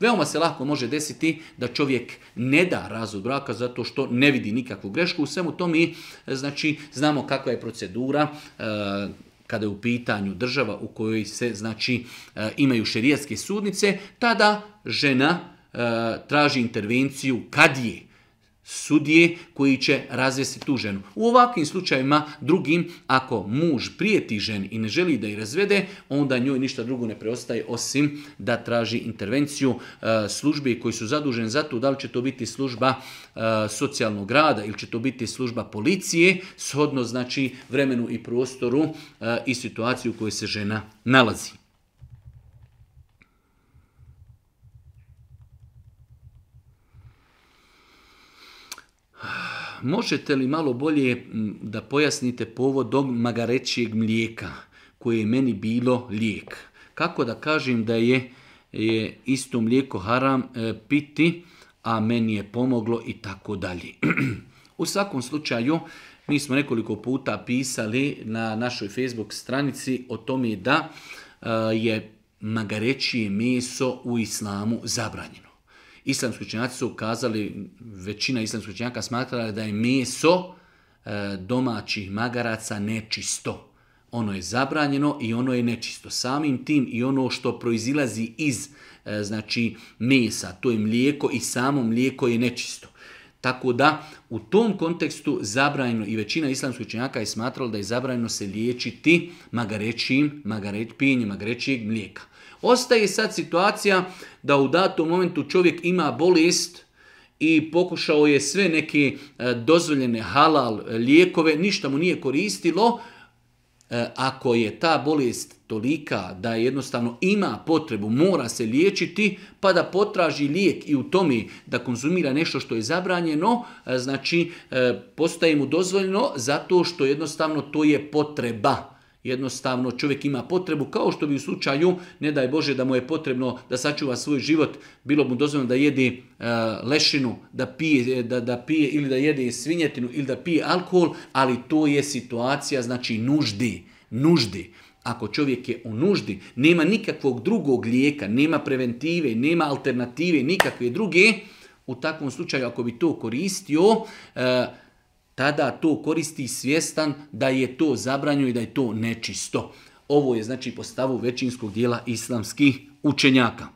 veoma se lako može desiti da čovjek ne da razvod braka zato što ne vidi nikakvu grešku. U svemu to mi znači, znamo kakva je procedura, kada je u pitanju država u kojoj se znači imaju šerijatske sudnice, tada žena traži intervenciju kad je sudije koji će razvesti tu ženu. U ovakvim slučajevima drugim, ako muž prijeti ženi i ne želi da je razvede, onda njoj ništa drugo ne preostaje osim da traži intervenciju e, službi koji su zaduženi za to, da li će to biti služba e, socijalnog rada ili će to biti služba policije, shodno znači vremenu i prostoru e, i situaciju u kojoj se žena nalazi. možete li malo bolje da pojasnite povod magarečijeg mlijeka koje je meni bilo lijek? Kako da kažem da je, isto mlijeko haram e, piti, a meni je pomoglo i tako dalje. U svakom slučaju, mi smo nekoliko puta pisali na našoj Facebook stranici o tome da e, je magarećije meso u islamu zabranjeno islamski učenjaci su ukazali, većina islamskih učenjaka smatrala da je meso e, domaćih magaraca nečisto. Ono je zabranjeno i ono je nečisto. Samim tim i ono što proizilazi iz e, znači mesa, to je mlijeko i samo mlijeko je nečisto. Tako da u tom kontekstu zabranjeno i većina islamskih učenjaka je smatrala da je zabranjeno se liječiti magarećim, magaret, pijenjem mlijeka. Ostaje sad situacija da u datom momentu čovjek ima bolest i pokušao je sve neke e, dozvoljene halal e, lijekove, ništa mu nije koristilo, e, ako je ta bolest tolika da jednostavno ima potrebu, mora se liječiti, pa da potraži lijek i u tome da konzumira nešto što je zabranjeno, znači postaje mu dozvoljeno zato što jednostavno to je potreba. Jednostavno čovjek ima potrebu, kao što bi u slučaju, ne daj Bože, da mu je potrebno da sačuva svoj život, bilo mu dozvoljeno da jedi e, lešinu, da pije, e, da, da pije ili da jede svinjetinu ili da pije alkohol, ali to je situacija, znači nuždi, nuždi. Ako čovjek je u nuždi, nema nikakvog drugog lijeka, nema preventive, nema alternative, nikakve druge, u takvom slučaju ako bi to koristio, e, tada to koristi svjestan da je to zabranjeno i da je to nečisto. Ovo je znači postavu većinskog dijela islamskih učenjaka.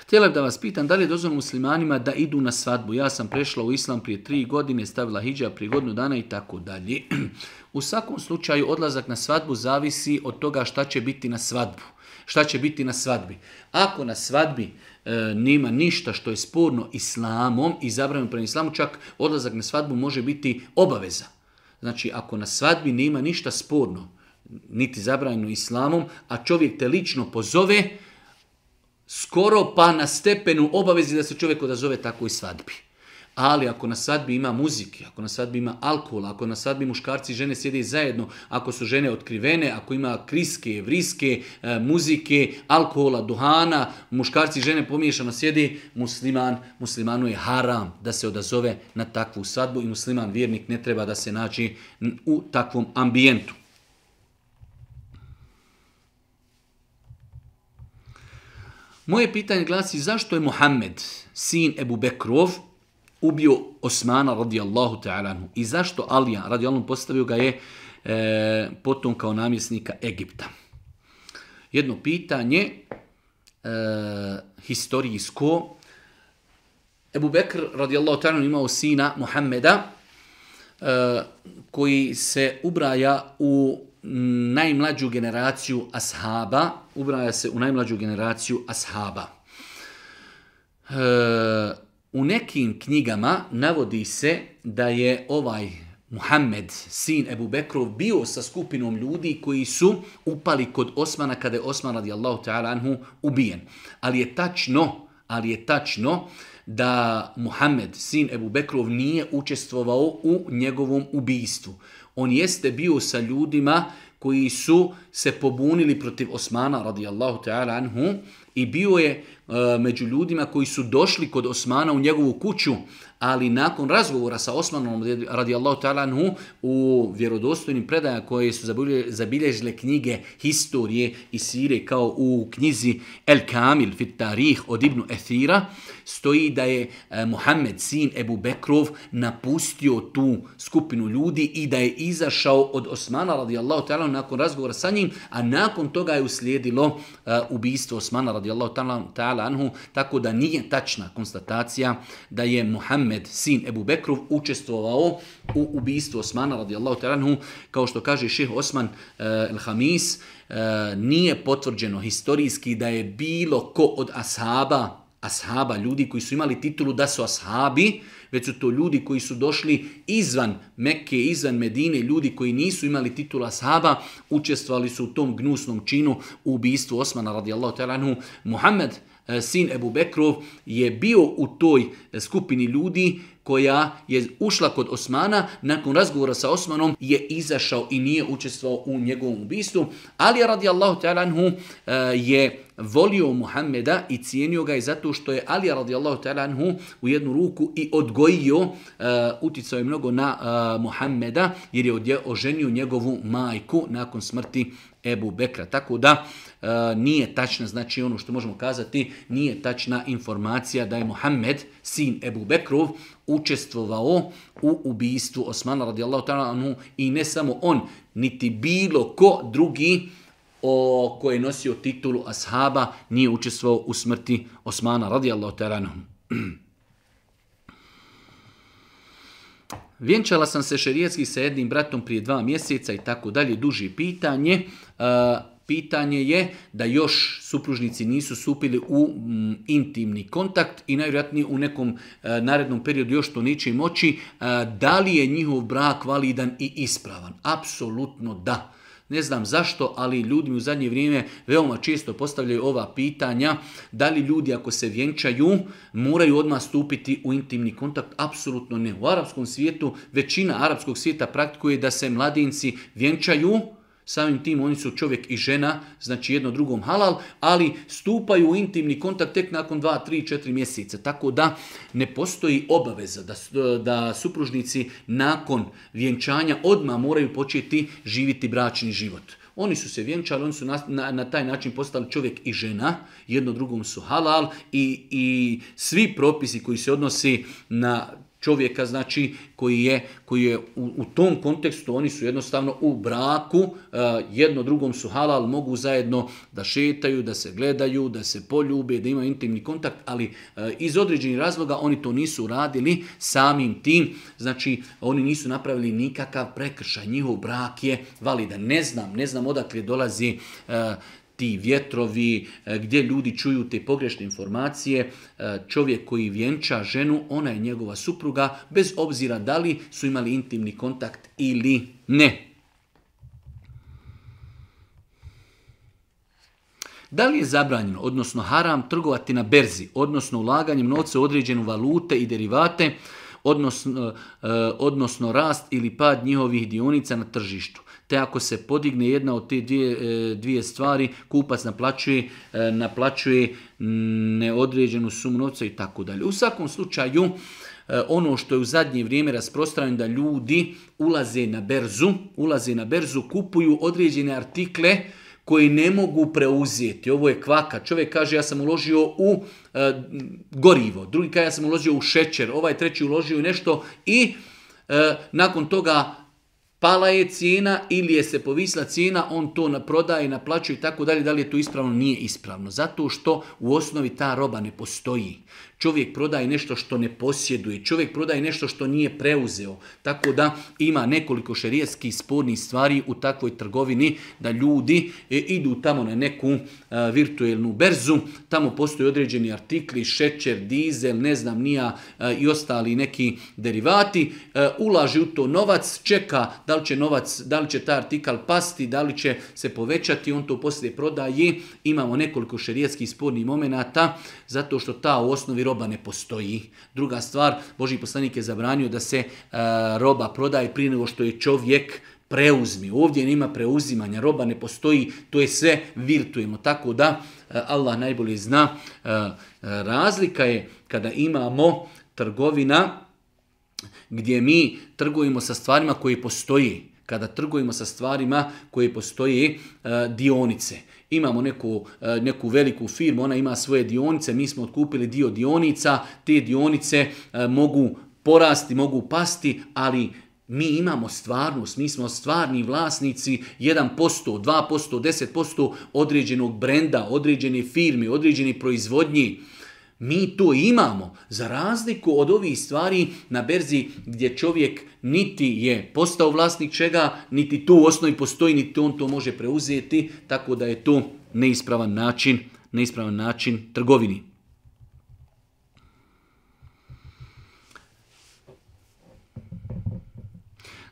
Htjela da vas pitam da li je dozvoljeno muslimanima da idu na svadbu. Ja sam prešla u islam prije tri godine, stavila hijđa prije godinu dana i tako dalje. U svakom slučaju odlazak na svadbu zavisi od toga šta će biti na svadbu. Šta će biti na svadbi? Ako na svadbi e, nema ništa što je sporno islamom i zabranjeno prema islamu, čak odlazak na svadbu može biti obaveza. Znači, ako na svadbi nema ništa sporno, niti zabranjeno islamom, a čovjek te lično pozove, skoro pa na stepenu obavezi da se čovjek odazove tako i svadbi. Ali ako na sadbi ima muzike, ako na svadbi ima alkohola, ako na sadbi muškarci i žene sjede zajedno, ako su žene otkrivene, ako ima kriske, vriske, e, muzike, alkohola, duhana, muškarci i žene pomiješano sjede, musliman, muslimanu je haram da se odazove na takvu sadbu i musliman vjernik ne treba da se nađe u takvom ambijentu. Moje pitanje glasi zašto je Mohamed, sin Ebu Bekrov, ubio Osmana radijallahu ta'ala I zašto Alija radijallahu postavio ga je e, potom kao namjesnika Egipta? Jedno pitanje, e, historijsko. Ebu Bekr radijallahu ta'ala imao sina Muhammeda e, koji se ubraja u najmlađu generaciju ashaba, ubraja se u najmlađu generaciju ashaba. E, u nekim knjigama navodi se da je ovaj Muhammed, sin Ebu Bekrov, bio sa skupinom ljudi koji su upali kod Osmana kada je Osman radijallahu ta'ala anhu ubijen. Ali je tačno, ali je tačno da Muhammed, sin Ebu Bekrov, nije učestvovao u njegovom ubijstvu. On jeste bio sa ljudima koji su se pobunili protiv Osmana radijallahu ta'ala anhu i bio je E, među ljudima koji su došli kod Osmana u njegovu kuću, ali nakon razgovora sa Osmanom radijallahu ta'ala u vjerodostojnim predaja koje su zabilježile knjige historije i sire kao u knjizi El Kamil fit Tarih od Ibnu Ethira, stoji da je e, Muhammed, sin Ebu Bekrov napustio tu skupinu ljudi i da je izašao od Osmana radijallahu ta'ala nakon razgovora sa njim, a nakon toga je uslijedilo e, ubijstvo Osmana radijallahu ta'ala anhu, tako da nije tačna konstatacija da je Muhammed, sin Ebu Bekrov učestvovao u ubijstvu Osmana radijallahu ta'ala anhu, kao što kaže ših Osman el-Hamis, e, nije potvrđeno historijski da je bilo ko od ashaba ashaba, ljudi koji su imali titulu da su ashabi, već su to ljudi koji su došli izvan Mekke, izvan Medine, ljudi koji nisu imali titula ashaba, učestvali su u tom gnusnom činu u ubijstvu Osmana radijallahu ta'ala Muhammed eh, sin Ebu Bekrov je bio u toj eh, skupini ljudi koja je ušla kod Osmana, nakon razgovora sa Osmanom je izašao i nije učestvao u njegovom ubistvu. Ali Allahu Talanhu e, je volio Muhammeda i cijenio ga je zato što je Ali Allahu ta'ala u jednu ruku i odgojio, e, uticao je mnogo na e, Muhammeda jer je oženio njegovu majku nakon smrti Ebu Bekra. Tako da E, nije tačna, znači ono što možemo kazati, nije tačna informacija da je Mohamed, sin Ebu Bekrov, učestvovao u ubijstvu Osmana radijallahu ta'ala i ne samo on, niti bilo ko drugi o, koji je nosio titulu ashaba nije učestvovao u smrti Osmana radijallahu ta'ala Vjenčala sam se šerijetski sa jednim bratom prije dva mjeseca i tako dalje, duži pitanje. E, Pitanje je da još supružnici nisu supili u mm, intimni kontakt i najvjerojatnije u nekom e, narednom periodu još to neće moći. E, da li je njihov brak validan i ispravan? Apsolutno da. Ne znam zašto, ali ljudi u zadnje vrijeme veoma često postavljaju ova pitanja. Da li ljudi ako se vjenčaju moraju odmah stupiti u intimni kontakt? Apsolutno ne. U arapskom svijetu većina arapskog svijeta praktikuje da se mladinci vjenčaju Samim tim oni su čovjek i žena, znači jedno drugom halal, ali stupaju u intimni kontakt tek nakon 2, 3, 4 mjeseca. Tako da ne postoji obaveza da, da supružnici nakon vjenčanja odmah moraju početi živjeti bračni život. Oni su se vjenčali, oni su na, na, na, taj način postali čovjek i žena, jedno drugom su halal i, i svi propisi koji se odnosi na čovjeka znači koji je, koji je u, u, tom kontekstu oni su jednostavno u braku e, jedno drugom su halal mogu zajedno da šetaju da se gledaju da se poljube da imaju intimni kontakt ali e, iz određenih razloga oni to nisu radili samim tim znači oni nisu napravili nikakav prekršaj njihov brak je validan ne znam ne znam odakle dolazi e, ti vjetrovi, e, gdje ljudi čuju te pogrešne informacije. E, čovjek koji vjenča ženu, ona je njegova supruga, bez obzira da li su imali intimni kontakt ili ne. Da li je zabranjeno, odnosno haram, trgovati na berzi, odnosno ulaganjem novca u određenu valute i derivate, odnosno, e, odnosno rast ili pad njihovih dionica na tržištu? te ako se podigne jedna od te dvije, e, stvari, kupac naplaćuje, e, naplaćuje mm, neodređenu sumu novca i tako dalje. U svakom slučaju, e, ono što je u zadnje vrijeme rasprostranjeno da ljudi ulaze na berzu, ulaze na berzu, kupuju određene artikle koji ne mogu preuzeti. Ovo je kvaka. Čovjek kaže ja sam uložio u gorivo, drugi kaže ja sam uložio u šećer, ovaj treći uložio u nešto i nakon toga pala je cijena ili je se povisla cijena, on to na prodaje, naplaćuje i tako dalje, da li je to ispravno, nije ispravno. Zato što u osnovi ta roba ne postoji. Čovjek prodaje nešto što ne posjeduje, čovjek prodaje nešto što nije preuzeo. Tako da ima nekoliko šerijetskih spornih stvari u takvoj trgovini da ljudi e, idu tamo na neku e, virtuelnu berzu, tamo postoje određeni artikli, šećer, dizel, ne znam nija e, i ostali neki derivati, ulaži u to novac, čeka da li će novac, da li će taj artikal pasti, da li će se povećati, on to poslije prodaje. Imamo nekoliko šerijetskih spornih momenata zato što ta u osnovi roba ne postoji. Druga stvar, Boži poslanik je zabranio da se e, roba prodaje prije nego što je čovjek preuzmi. Ovdje nema preuzimanja, roba ne postoji, to je sve virtujemo. Tako da e, Allah najbolje zna. E, razlika je kada imamo trgovina gdje mi trgujemo sa stvarima koje postoji. Kada trgujemo sa stvarima koje postoje dionice imamo neku, e, neku veliku firmu, ona ima svoje dionice, mi smo otkupili dio dionica, te dionice e, mogu porasti, mogu pasti, ali mi imamo stvarnost, mi smo stvarni vlasnici 1%, 2%, 10% određenog brenda, određene firme, određene proizvodnji. Mi to imamo, za razliku od ovih stvari na berzi gdje čovjek niti je postao vlasnik čega, niti tu u osnovi postoji, niti on to može preuzeti, tako da je to neispravan način, neispravan način trgovini.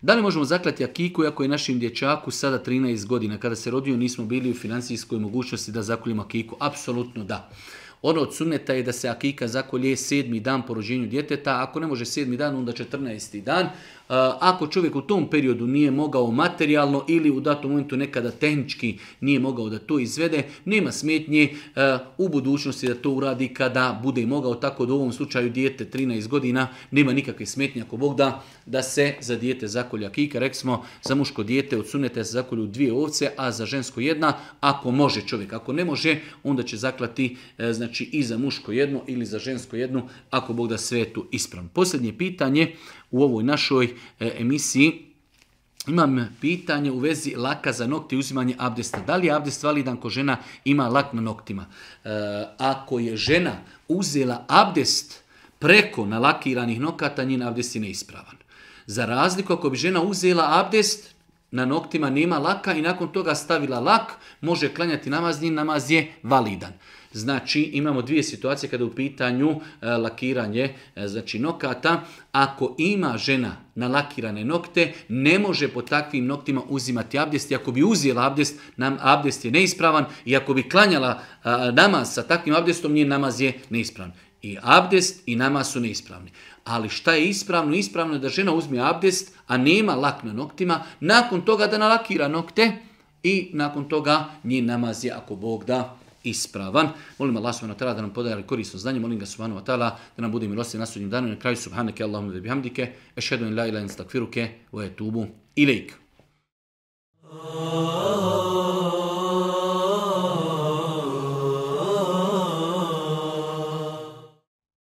Da li možemo zaklati akiku, ako je našim dječaku sada 13 godina? Kada se rodio nismo bili u financijskoj mogućnosti da zakljujemo akiku? Apsolutno da. Ono od sunneta je da se akika zakolje sedmi dan po rođenju djeteta, ako ne može sedmi dan, onda četrnaesti dan, Eh, ako čovjek u tom periodu nije mogao materijalno ili u datom momentu nekada tehnički nije mogao da to izvede, nema smetnje eh, u budućnosti da to uradi kada bude mogao. Tako da u ovom slučaju dijete 13 godina nema nikakve smetnje ako Bog da, da se za dijete zakolja kika. rek smo za muško dijete odsunete za se zakolju dvije ovce, a za žensko jedna ako može čovjek. Ako ne može, onda će zaklati eh, znači i za muško jedno ili za žensko jednu ako Bog da sve je tu ispravno. Posljednje pitanje u ovoj našoj E, emisiji, imam pitanje u vezi laka za nokte i uzimanje abdesta. Da li je abdest validan ko žena ima lak na noktima? E, ako je žena uzela abdest preko nalakiranih nokata, njen abdest je neispravan. Za razliku ako bi žena uzela abdest, na noktima nema laka i nakon toga stavila lak, može klanjati namaz, njen namaz je validan. Znači imamo dvije situacije kada je u pitanju e, lakiranje e, znači nokata. Ako ima žena na lakirane nokte, ne može po takvim noktima uzimati abdest. I ako bi uzijela abdest, nam abdest je neispravan. I ako bi klanjala namaz sa takvim abdestom, njen namaz je neispravan. I abdest i namaz su neispravni. Ali šta je ispravno? Ispravno je da žena uzme abdest, a nema lak na noktima, nakon toga da nalakira nokte i nakon toga njen namaz je, ako Bog da, ispravan. Molim Allah subhanahu wa ta'ala da nam podari korisno znanje, molim ga subhanahu wa ta'ala da nam bude milosti na sudnjem danu na kraju subhanake Allahumma ve bihamdike, ešhedu in la ilaha illa anta astaghfiruke wa atubu ilaik.